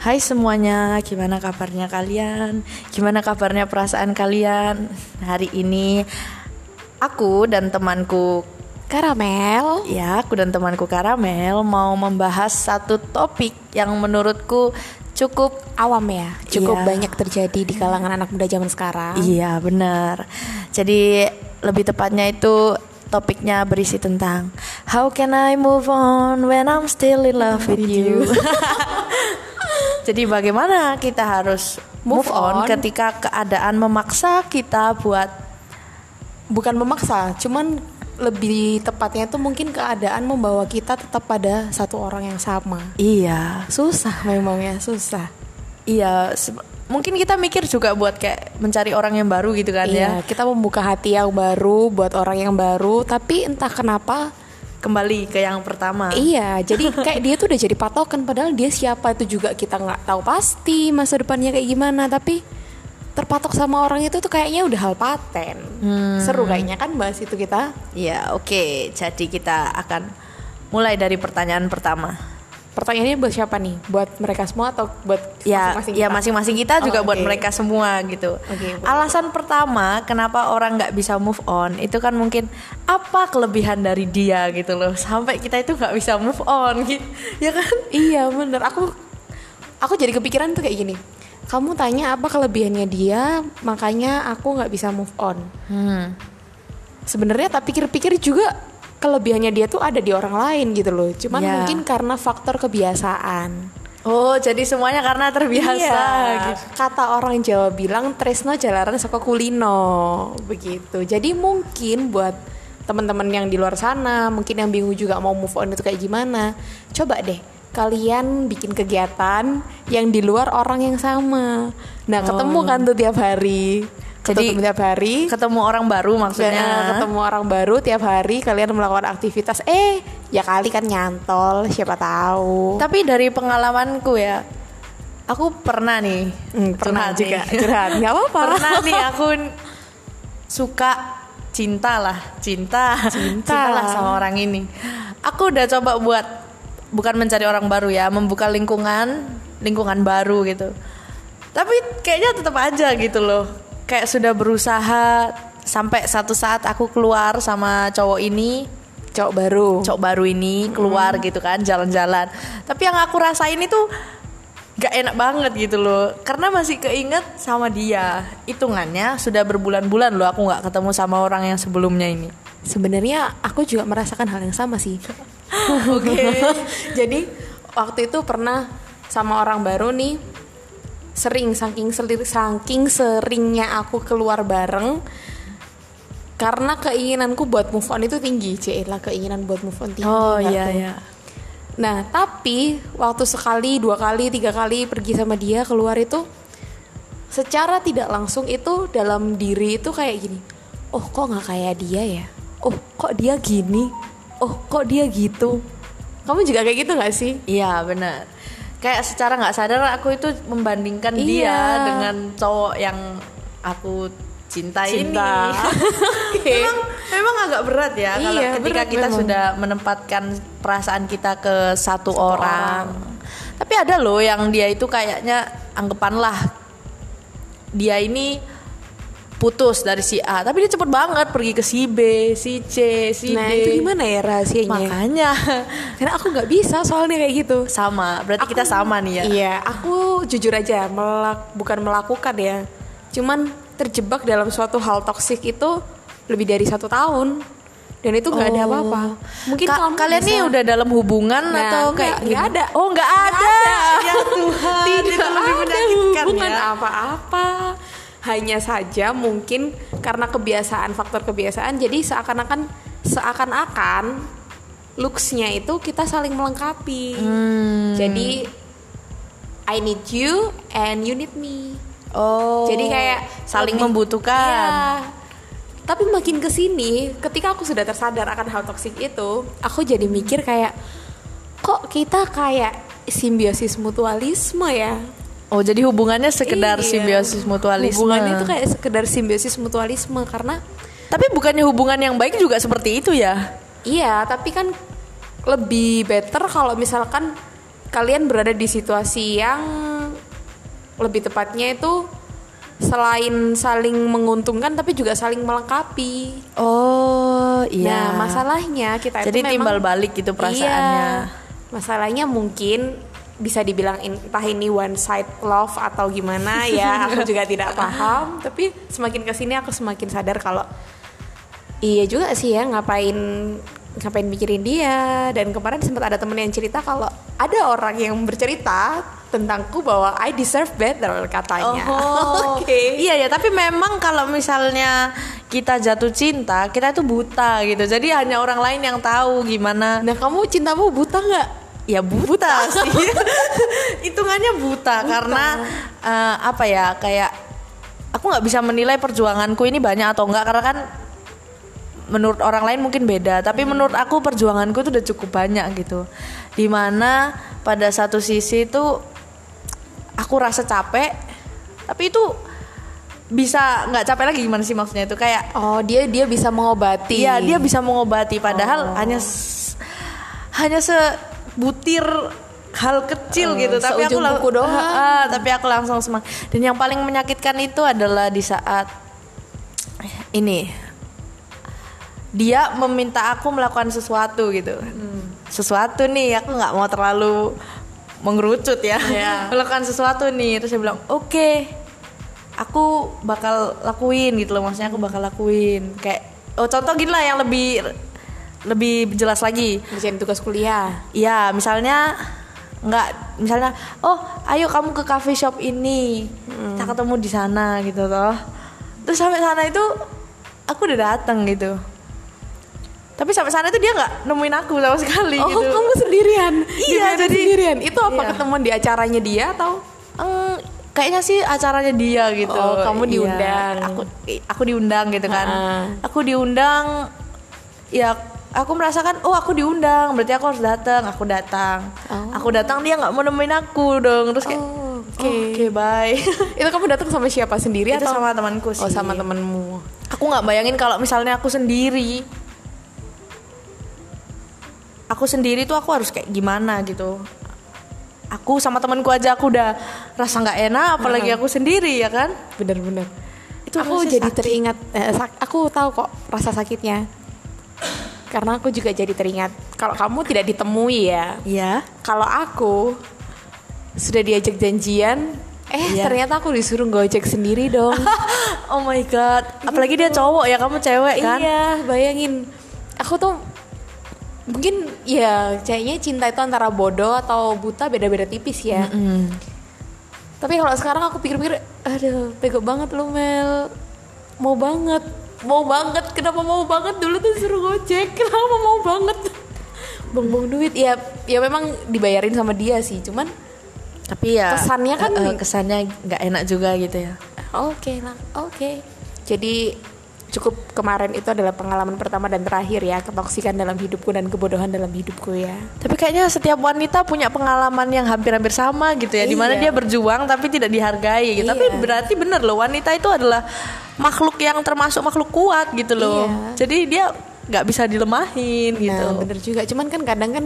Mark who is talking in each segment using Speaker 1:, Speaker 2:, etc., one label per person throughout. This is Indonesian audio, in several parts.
Speaker 1: Hai semuanya, gimana kabarnya kalian? Gimana kabarnya perasaan kalian? Hari ini aku dan temanku
Speaker 2: Karamel.
Speaker 1: Ya, aku dan temanku Karamel mau membahas satu topik yang menurutku cukup
Speaker 2: Awam ya, cukup
Speaker 1: Iya.
Speaker 2: banyak terjadi di kalangan anak muda zaman sekarang.
Speaker 1: Iya, benar. Jadi lebih tepatnya itu topiknya berisi tentang How can I move on when I'm still in love with you? Jadi bagaimana kita harus move,
Speaker 2: Move
Speaker 1: on,
Speaker 2: on.
Speaker 1: ketika keadaan memaksa kita buat
Speaker 2: Bukan memaksa, cuman lebih tepatnya itu mungkin keadaan membawa kita tetap pada satu orang yang sama.
Speaker 1: iya,
Speaker 2: Susah memang ya, susah.
Speaker 1: iya mungkin kita mikir juga buat kayak mencari orang yang baru gitu kan ya.
Speaker 2: Iya, kita membuka hati yang baru buat orang yang baru, tapi entah kenapa
Speaker 1: Kembali ke yang pertama.
Speaker 2: Iya, jadi kayak dia tuh udah jadi patokan padahal dia siapa itu juga kita nggak tahu pasti masa depannya kayak gimana, tapi terpatok sama orang itu tuh kayaknya udah hal paten. Seru kayaknya kan bahas itu kita.
Speaker 1: Iya, oke. Jadi kita akan mulai dari pertanyaan pertama.
Speaker 2: Pertanyaannya buat siapa nih? Buat mereka semua atau buat
Speaker 1: ya
Speaker 2: masing-masing
Speaker 1: ya
Speaker 2: kita?
Speaker 1: masing-masing kita
Speaker 2: Oh,
Speaker 1: juga buat mereka semua gitu
Speaker 2: boleh.
Speaker 1: alasan pertama kenapa orang nggak bisa move on itu kan mungkin apa kelebihan dari dia gitu loh sampai kita itu nggak bisa move on gitu ya kan
Speaker 2: Iya bener, aku aku jadi kepikiran tuh kayak gini. Kamu tanya apa kelebihannya dia, makanya aku nggak bisa move on.
Speaker 1: hmm.
Speaker 2: sebenarnya tak pikir-pikir juga kelebihannya dia tuh ada di orang lain gitu loh. Cuman
Speaker 1: Ya.
Speaker 2: mungkin karena faktor kebiasaan.
Speaker 1: Oh jadi semuanya karena terbiasa.
Speaker 2: Iya,
Speaker 1: gitu.
Speaker 2: kata orang Jawa bilang tresno jalaran saka kulino. Begitu. Jadi mungkin buat teman-teman yang di luar sana mungkin yang bingung juga mau move on itu kayak gimana coba deh kalian bikin kegiatan yang di luar orang yang sama. Nah ketemu kan tuh tiap hari
Speaker 1: Jadi,
Speaker 2: ketemu tiap hari.
Speaker 1: ketemu orang baru
Speaker 2: Ya,
Speaker 1: maksudnya
Speaker 2: ketemu orang baru tiap hari kalian melakukan aktivitas. Eh ya kali kan nyantol siapa tahu.
Speaker 1: Tapi dari pengalamanku ya aku pernah nih
Speaker 2: Hmm, pernah juga curhat. Nggak apa-apa.
Speaker 1: Pernah nih aku suka cinta lah cinta.
Speaker 2: Cinta.
Speaker 1: lah sama orang ini. Aku udah coba buat bukan mencari orang baru ya membuka lingkungan lingkungan baru gitu. Tapi kayaknya tetap aja gitu loh kayak sudah berusaha sampai satu saat aku keluar sama cowok ini
Speaker 2: cowok baru.
Speaker 1: cowok baru ini keluar gitu kan jalan-jalan. Tapi yang aku rasain itu gak enak banget gitu loh. Karena masih keinget sama dia. Hitungannya sudah berbulan-bulan loh aku nggak ketemu sama orang yang sebelumnya ini.
Speaker 2: Sebenarnya aku juga merasakan hal yang sama sih.
Speaker 1: Oke.
Speaker 2: Jadi waktu itu pernah sama orang baru nih sering saking selir saking seringnya aku keluar bareng karena keinginanku buat move on itu tinggi lah keinginan buat move on tinggi
Speaker 1: oh iya
Speaker 2: tuh?
Speaker 1: iya
Speaker 2: Nah, tapi waktu sekali, dua kali, tiga kali pergi sama dia keluar itu secara tidak langsung itu dalam diri itu kayak gini. Oh, kok nggak kayak dia ya? Oh, kok dia gini? Oh, kok dia gitu? Kamu juga kayak gitu nggak sih?
Speaker 1: iya benar kayak secara nggak sadar aku itu membandingkan
Speaker 2: Iya.
Speaker 1: dia dengan cowok yang aku cintai
Speaker 2: Cinta.
Speaker 1: ini memang memang agak berat ya kalau
Speaker 2: Iya,
Speaker 1: ketika
Speaker 2: berat
Speaker 1: kita
Speaker 2: memang.
Speaker 1: sudah menempatkan perasaan kita ke satu, orang. Tapi ada loh yang dia itu kayaknya anggapanlah dia ini putus dari si A, tapi dia cepet banget pergi ke si B, si C, si
Speaker 2: Nah,
Speaker 1: D.
Speaker 2: itu gimana ya rahasianya?
Speaker 1: Makanya
Speaker 2: Karena aku nggak bisa soalnya kayak gitu.
Speaker 1: sama, berarti kita sama nih ya.
Speaker 2: Iya, aku jujur aja melak bukan melakukan ya, cuman terjebak dalam suatu hal toksik itu lebih dari satu tahun dan itu nggak ada
Speaker 1: Oh.
Speaker 2: apa-apa. Mungkin
Speaker 1: Ka-
Speaker 2: kamu
Speaker 1: kalian
Speaker 2: bisa-
Speaker 1: nih udah dalam hubungan
Speaker 2: Nah,
Speaker 1: atau kayak
Speaker 2: nggak- ada.
Speaker 1: Oh nggak ada.
Speaker 2: ada.
Speaker 1: Ya Tuhan,
Speaker 2: tidak
Speaker 1: itu lebih
Speaker 2: ada
Speaker 1: menyakitkan
Speaker 2: hubungan
Speaker 1: ya.
Speaker 2: Hanya saja mungkin karena kebiasaan faktor kebiasaan jadi seakan-akan seakan-akan looksnya itu kita saling melengkapi.
Speaker 1: Hmm.
Speaker 2: Jadi I need you and you need me.
Speaker 1: Oh.
Speaker 2: Jadi kayak
Speaker 1: saling membutuhkan.
Speaker 2: Iya. Tapi makin ke sini, ketika aku sudah tersadar akan hal toksik itu, aku jadi mikir kayak, kok kita kayak simbiosis mutualisme ya?
Speaker 1: Oh, jadi hubungannya sekedar
Speaker 2: Iya.
Speaker 1: simbiosis mutualisme.
Speaker 2: Hubungannya itu kayak sekedar simbiosis mutualisme karena
Speaker 1: Tapi bukannya hubungan yang baik juga seperti itu ya?
Speaker 2: iya, tapi kan lebih better kalau misalkan kalian berada di situasi yang lebih tepatnya itu selain saling menguntungkan tapi juga saling melengkapi.
Speaker 1: Oh iya.
Speaker 2: Nah, masalahnya kita
Speaker 1: Jadi
Speaker 2: itu memang
Speaker 1: timbal balik gitu perasaannya.
Speaker 2: Iya. Masalahnya mungkin bisa dibilang entah ini one side love atau gimana ya, aku juga tidak paham. Tapi semakin ke sini aku semakin sadar kalau iya juga sih ya ngapain ngapain mikirin dia dan kemarin sempat ada temen yang cerita kalau ada orang yang bercerita tentangku bahwa I deserve better katanya.
Speaker 1: Oh,
Speaker 2: Oke.
Speaker 1: Iya ya, tapi memang kalau misalnya kita jatuh cinta, kita itu buta gitu. Jadi hanya orang lain yang tahu gimana.
Speaker 2: Nah kamu cintamu buta nggak?
Speaker 1: Ya buta sih. Hitungannya buta, karena eh, apa ya? Kayak aku nggak bisa menilai perjuanganku ini banyak atau enggak karena kan menurut orang lain mungkin beda tapi menurut aku perjuanganku itu udah cukup banyak gitu di mana pada satu sisi itu aku rasa capek tapi itu bisa nggak capek lagi gimana sih maksudnya itu kayak
Speaker 2: Oh dia dia bisa mengobati.
Speaker 1: Iya dia bisa mengobati padahal
Speaker 2: Oh.
Speaker 1: hanya hanya sebutir hal kecil
Speaker 2: Oh,
Speaker 1: gitu tapi aku lang-
Speaker 2: doang.
Speaker 1: Tapi aku langsung semangat dan yang paling menyakitkan itu adalah di saat ini dia meminta aku melakukan sesuatu gitu
Speaker 2: Hmm.
Speaker 1: sesuatu nih aku nggak mau terlalu mengerucut ya
Speaker 2: Iya.
Speaker 1: melakukan sesuatu nih terus dia bilang oke aku bakal lakuin gitu loh maksudnya aku bakal lakuin kayak oh contoh gini lah yang lebih lebih jelas lagi
Speaker 2: Ngerjain tugas kuliah.
Speaker 1: Iya, misalnya nggak misalnya oh ayo kamu ke coffee shop ini kita ketemu di sana gitu toh terus sampai sana itu aku udah datang gitu tapi sampai sana itu dia nggak nemuin aku sama sekali
Speaker 2: Oh
Speaker 1: gitu
Speaker 2: kamu sendirian?
Speaker 1: Iya,
Speaker 2: Di-
Speaker 1: jadi-
Speaker 2: sendirian. Itu apa
Speaker 1: Iya.
Speaker 2: ketemuan di acaranya dia atau?
Speaker 1: Eng, kayaknya sih acaranya dia gitu
Speaker 2: Oh, kamu
Speaker 1: Iya,
Speaker 2: diundang.
Speaker 1: aku aku diundang gitu kan
Speaker 2: Ha-ha.
Speaker 1: aku diundang ya aku merasakan oh aku diundang berarti aku harus datang aku datang
Speaker 2: Oh.
Speaker 1: aku datang dia nggak mau nemuin aku dong terus kayak
Speaker 2: Oh,
Speaker 1: oke oke bye
Speaker 2: Itu kamu datang sama siapa sendiri
Speaker 1: itu
Speaker 2: atau
Speaker 1: sama temanku sih
Speaker 2: Oh sama temenmu.
Speaker 1: aku nggak bayangin kalau misalnya aku sendiri aku sendiri tuh aku harus kayak gimana gitu aku sama temanku aja aku udah rasa nggak enak apalagi aku sendiri ya kan
Speaker 2: Bener-bener.
Speaker 1: Itu
Speaker 2: aku jadi
Speaker 1: sakit.
Speaker 2: teringat. eh, sak- aku tahu kok rasa sakitnya. Karena aku juga jadi teringat. Kalau kamu tidak ditemui ya.
Speaker 1: iya
Speaker 2: Kalau aku sudah diajak janjian, eh
Speaker 1: Iya.
Speaker 2: ternyata aku disuruh gojek sendiri dong.
Speaker 1: oh my god apalagi dia cowok ya kamu cewek kan
Speaker 2: Iya, bayangin. Aku tuh mungkin ya kayaknya cinta itu antara bodoh atau buta beda-beda tipis ya.
Speaker 1: Mm.
Speaker 2: Tapi kalau sekarang aku pikir-pikir, aduh, bego banget lu Mel. Mau banget, mau banget. Kenapa mau banget dulu tuh suruh gojek? Kenapa mau banget? Buang-buang duit ya, ya memang dibayarin sama dia sih. Cuman
Speaker 1: tapi ya
Speaker 2: Kesannya kan-
Speaker 1: eh, eh, kesannya nggak enak juga gitu ya
Speaker 2: Oke lah, oke. Jadi cukup kemarin itu adalah pengalaman pertama dan terakhir ya ketoksikan dalam hidupku dan kebodohan dalam hidupku ya.
Speaker 1: tapi kayaknya setiap wanita punya pengalaman yang hampir-hampir sama gitu ya di mana
Speaker 2: Iya.
Speaker 1: dia berjuang tapi tidak dihargai gitu tapi
Speaker 2: Iya.
Speaker 1: berarti bener loh wanita itu adalah makhluk yang termasuk makhluk kuat gitu loh
Speaker 2: Iya.
Speaker 1: jadi dia nggak bisa dilemahin gitu
Speaker 2: Nah, bener juga. Cuman kan kadang kan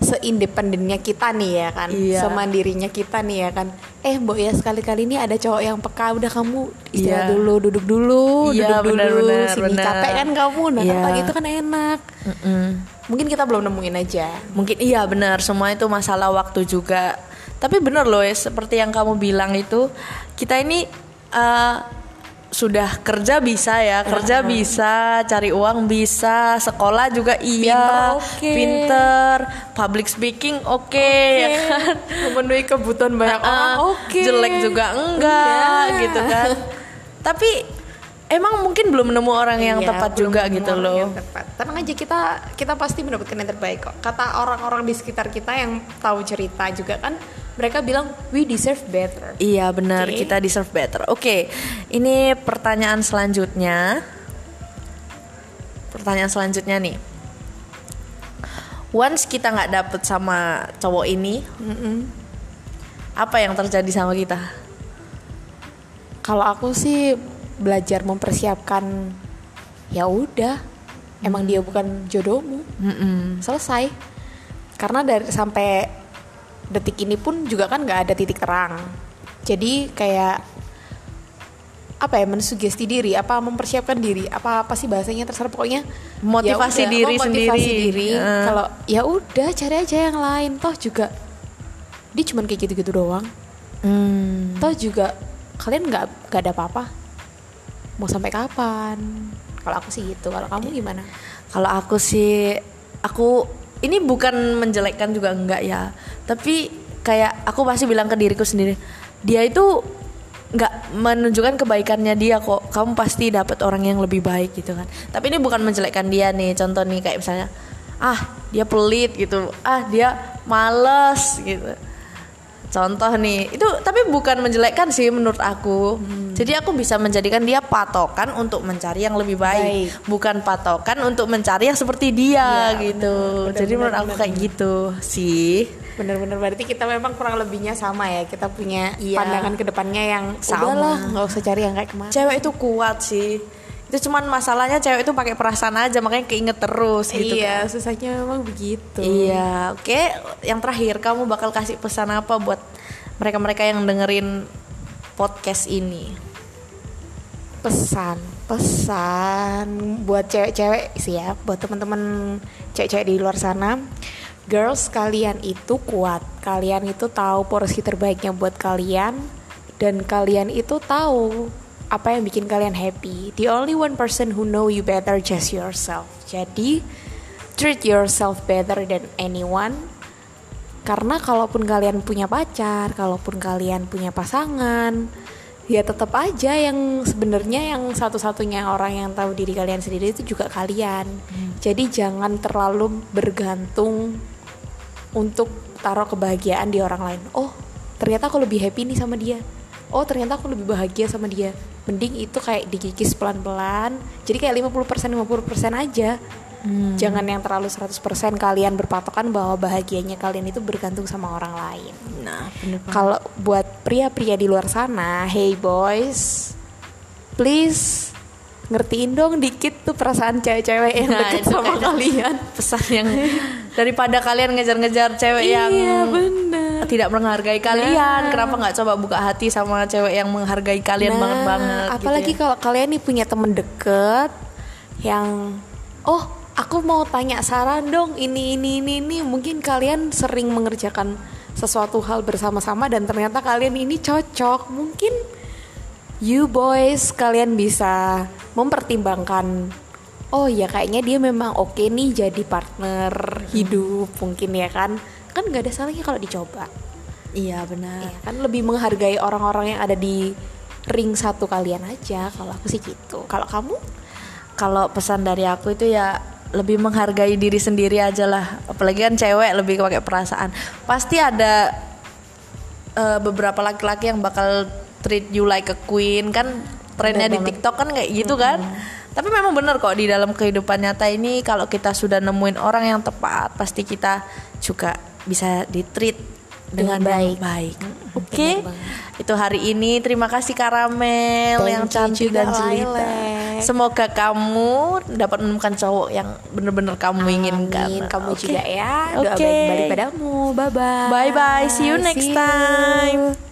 Speaker 2: seindependennya kita nih ya kan,
Speaker 1: Iya.
Speaker 2: semandirinya kita nih ya kan. Eh, Mbok ya sekali-kali ini ada cowok yang peka, udah kamu istirahat
Speaker 1: Iya.
Speaker 2: dulu, duduk dulu,
Speaker 1: Iya,
Speaker 2: duduk
Speaker 1: bener,
Speaker 2: dulu.
Speaker 1: bener,
Speaker 2: Sini
Speaker 1: bener.
Speaker 2: capek kan kamu, nah
Speaker 1: Iya.
Speaker 2: kan gitu kan enak.
Speaker 1: Mm-mm.
Speaker 2: Mungkin kita belum nemuin aja.
Speaker 1: Mungkin iya benar semua itu masalah waktu juga. Tapi benar loh ya seperti yang kamu bilang itu kita ini eh, sudah kerja bisa ya kerja bisa cari uang bisa sekolah juga iya
Speaker 2: Pinter, oke.
Speaker 1: pinter public speaking oke ya kan
Speaker 2: Memenuhi kebutuhan banyak orang,
Speaker 1: Ah,
Speaker 2: oke.
Speaker 1: jelek juga enggak
Speaker 2: Iya.
Speaker 1: gitu kan tapi emang mungkin belum nemu orang yang
Speaker 2: Iya,
Speaker 1: tepat
Speaker 2: belum
Speaker 1: juga gitu
Speaker 2: orang
Speaker 1: loh
Speaker 2: yang tepat. Tenang aja kita kita pasti mendapatkan yang terbaik kok. Kata orang-orang di sekitar kita yang tahu cerita juga kan, mereka bilang we deserve better.
Speaker 1: Iya benar
Speaker 2: Oke.
Speaker 1: kita deserve better. Oke, ini pertanyaan selanjutnya. Pertanyaan selanjutnya nih. Once kita nggak dapet sama cowok ini, apa yang terjadi sama kita?
Speaker 2: Kalau aku sih belajar mempersiapkan ya udah, emang dia bukan jodohmu,
Speaker 1: Mm-mm.
Speaker 2: selesai. Karena dari sampai detik ini pun juga kan nggak ada titik terang. jadi kayak apa ya mensugesti diri apa mempersiapkan diri apa apa sih bahasanya terserah. Pokoknya
Speaker 1: Motivasi
Speaker 2: ya udah,
Speaker 1: diri
Speaker 2: memotivasi
Speaker 1: sendiri.
Speaker 2: diri.
Speaker 1: Heeh.
Speaker 2: kalau ya udah cari aja yang lain. Toh juga dia cuman kayak gitu-gitu doang.
Speaker 1: Hmm.
Speaker 2: toh juga kalian nggak nggak ada apa-apa. Mau sampai kapan? Kalau aku sih gitu. Kalau kamu gimana?
Speaker 1: Kalau aku sih, aku ini bukan menjelekkan juga enggak ya, tapi kayak aku pasti bilang ke diriku sendiri, dia itu nggak menunjukkan kebaikannya dia kok. Kamu pasti dapat orang yang lebih baik gitu kan. Tapi ini bukan menjelekkan dia nih. Contoh nih kayak misalnya, ah dia pelit gitu, ah dia males gitu. Contoh nih, itu tapi bukan menjelekkan sih menurut aku. Jadi aku bisa menjadikan dia patokan untuk mencari yang lebih baik,
Speaker 2: Baik.
Speaker 1: bukan patokan untuk mencari yang seperti dia
Speaker 2: Iya,
Speaker 1: gitu.
Speaker 2: benar,
Speaker 1: Jadi
Speaker 2: benar,
Speaker 1: menurut aku
Speaker 2: benar,
Speaker 1: kayak gitu sih.
Speaker 2: Bener-bener berarti kita memang kurang lebihnya sama ya kita punya
Speaker 1: Iya.
Speaker 2: pandangan ke depannya yang
Speaker 1: Sama.
Speaker 2: udahlah nggak usah cari yang kayak kemarin
Speaker 1: Cewek itu kuat sih. Itu cuman masalahnya cewek itu pakai perasaan aja makanya keinget terus gitu
Speaker 2: iya
Speaker 1: kan.
Speaker 2: susahnya memang begitu
Speaker 1: Iya, oke. Yang terakhir kamu bakal kasih pesan apa buat mereka-mereka yang dengerin podcast ini?
Speaker 2: pesan pesan buat cewek-cewek sih ya buat teman-teman cewek-cewek di luar sana girls kalian itu kuat. Kalian itu tahu porsi terbaiknya buat kalian. Dan kalian itu tahu apa yang bikin kalian happy. The only one person who know you better just yourself. Jadi treat yourself better than anyone. Karena kalaupun kalian punya pacar, kalaupun kalian punya pasangan, ya tetap aja yang sebenarnya yang satu-satunya orang yang tahu diri kalian sendiri itu juga kalian. Jadi jangan terlalu bergantung untuk taruh kebahagiaan di orang lain. Oh, ternyata aku lebih happy nih sama dia. Oh, ternyata aku lebih bahagia sama dia. Mending itu kayak dikikis pelan-pelan. Jadi kayak 50% 50% aja. Jangan yang terlalu 100% kalian berpatokan bahwa bahagianya kalian itu bergantung sama orang lain.
Speaker 1: Nah.
Speaker 2: Kalau buat pria-pria di luar sana, hey boys, please ngertiin dong dikit tuh perasaan cewek-cewek yang
Speaker 1: Nah,
Speaker 2: deket sama kalian.
Speaker 1: pesan yang daripada kalian ngejar-ngejar cewek yang
Speaker 2: Iya bener.
Speaker 1: tidak menghargai kalian,
Speaker 2: Nah.
Speaker 1: kenapa nggak coba buka hati sama cewek yang menghargai kalian
Speaker 2: Nah,
Speaker 1: banget banget?
Speaker 2: Apalagi
Speaker 1: gitu ya.
Speaker 2: kalau kalian nih punya temen deket yang, oh aku mau tanya saran dong ini ini ini ini mungkin kalian sering mengerjakan sesuatu hal bersama-sama dan ternyata kalian ini cocok mungkin you boys kalian bisa mempertimbangkan oh ya kayaknya dia memang oke nih jadi partner hidup mungkin ya kan kan nggak ada salahnya kalau dicoba
Speaker 1: Iya benar.
Speaker 2: ya kan lebih menghargai orang-orang yang ada di ring satu kalian aja kalau aku sih gitu kalau kamu
Speaker 1: Kalau pesan dari aku itu ya lebih menghargai diri sendiri aja lah. Apalagi kan cewek lebih pakai perasaan. Pasti ada eh, beberapa laki-laki yang bakal treat you like a queen kan trennya di. TikTok kan kayak gitu kan. Tapi memang bener kok di dalam kehidupan nyata ini kalau kita sudah nemuin orang yang tepat pasti kita juga bisa di treat dengan
Speaker 2: Dengan
Speaker 1: baik.
Speaker 2: baik.
Speaker 1: Oke.
Speaker 2: banget.
Speaker 1: Itu hari ini terima kasih Karamel
Speaker 2: Thank
Speaker 1: yang
Speaker 2: you
Speaker 1: cantik dan jelita.
Speaker 2: Lilac.
Speaker 1: Semoga kamu dapat menemukan cowok yang bener-bener kamu inginkan.
Speaker 2: Amin, kamu
Speaker 1: Oke.
Speaker 2: juga ya doa
Speaker 1: Oke.
Speaker 2: baik-baik padamu bye bye
Speaker 1: Bye bye. See you next time.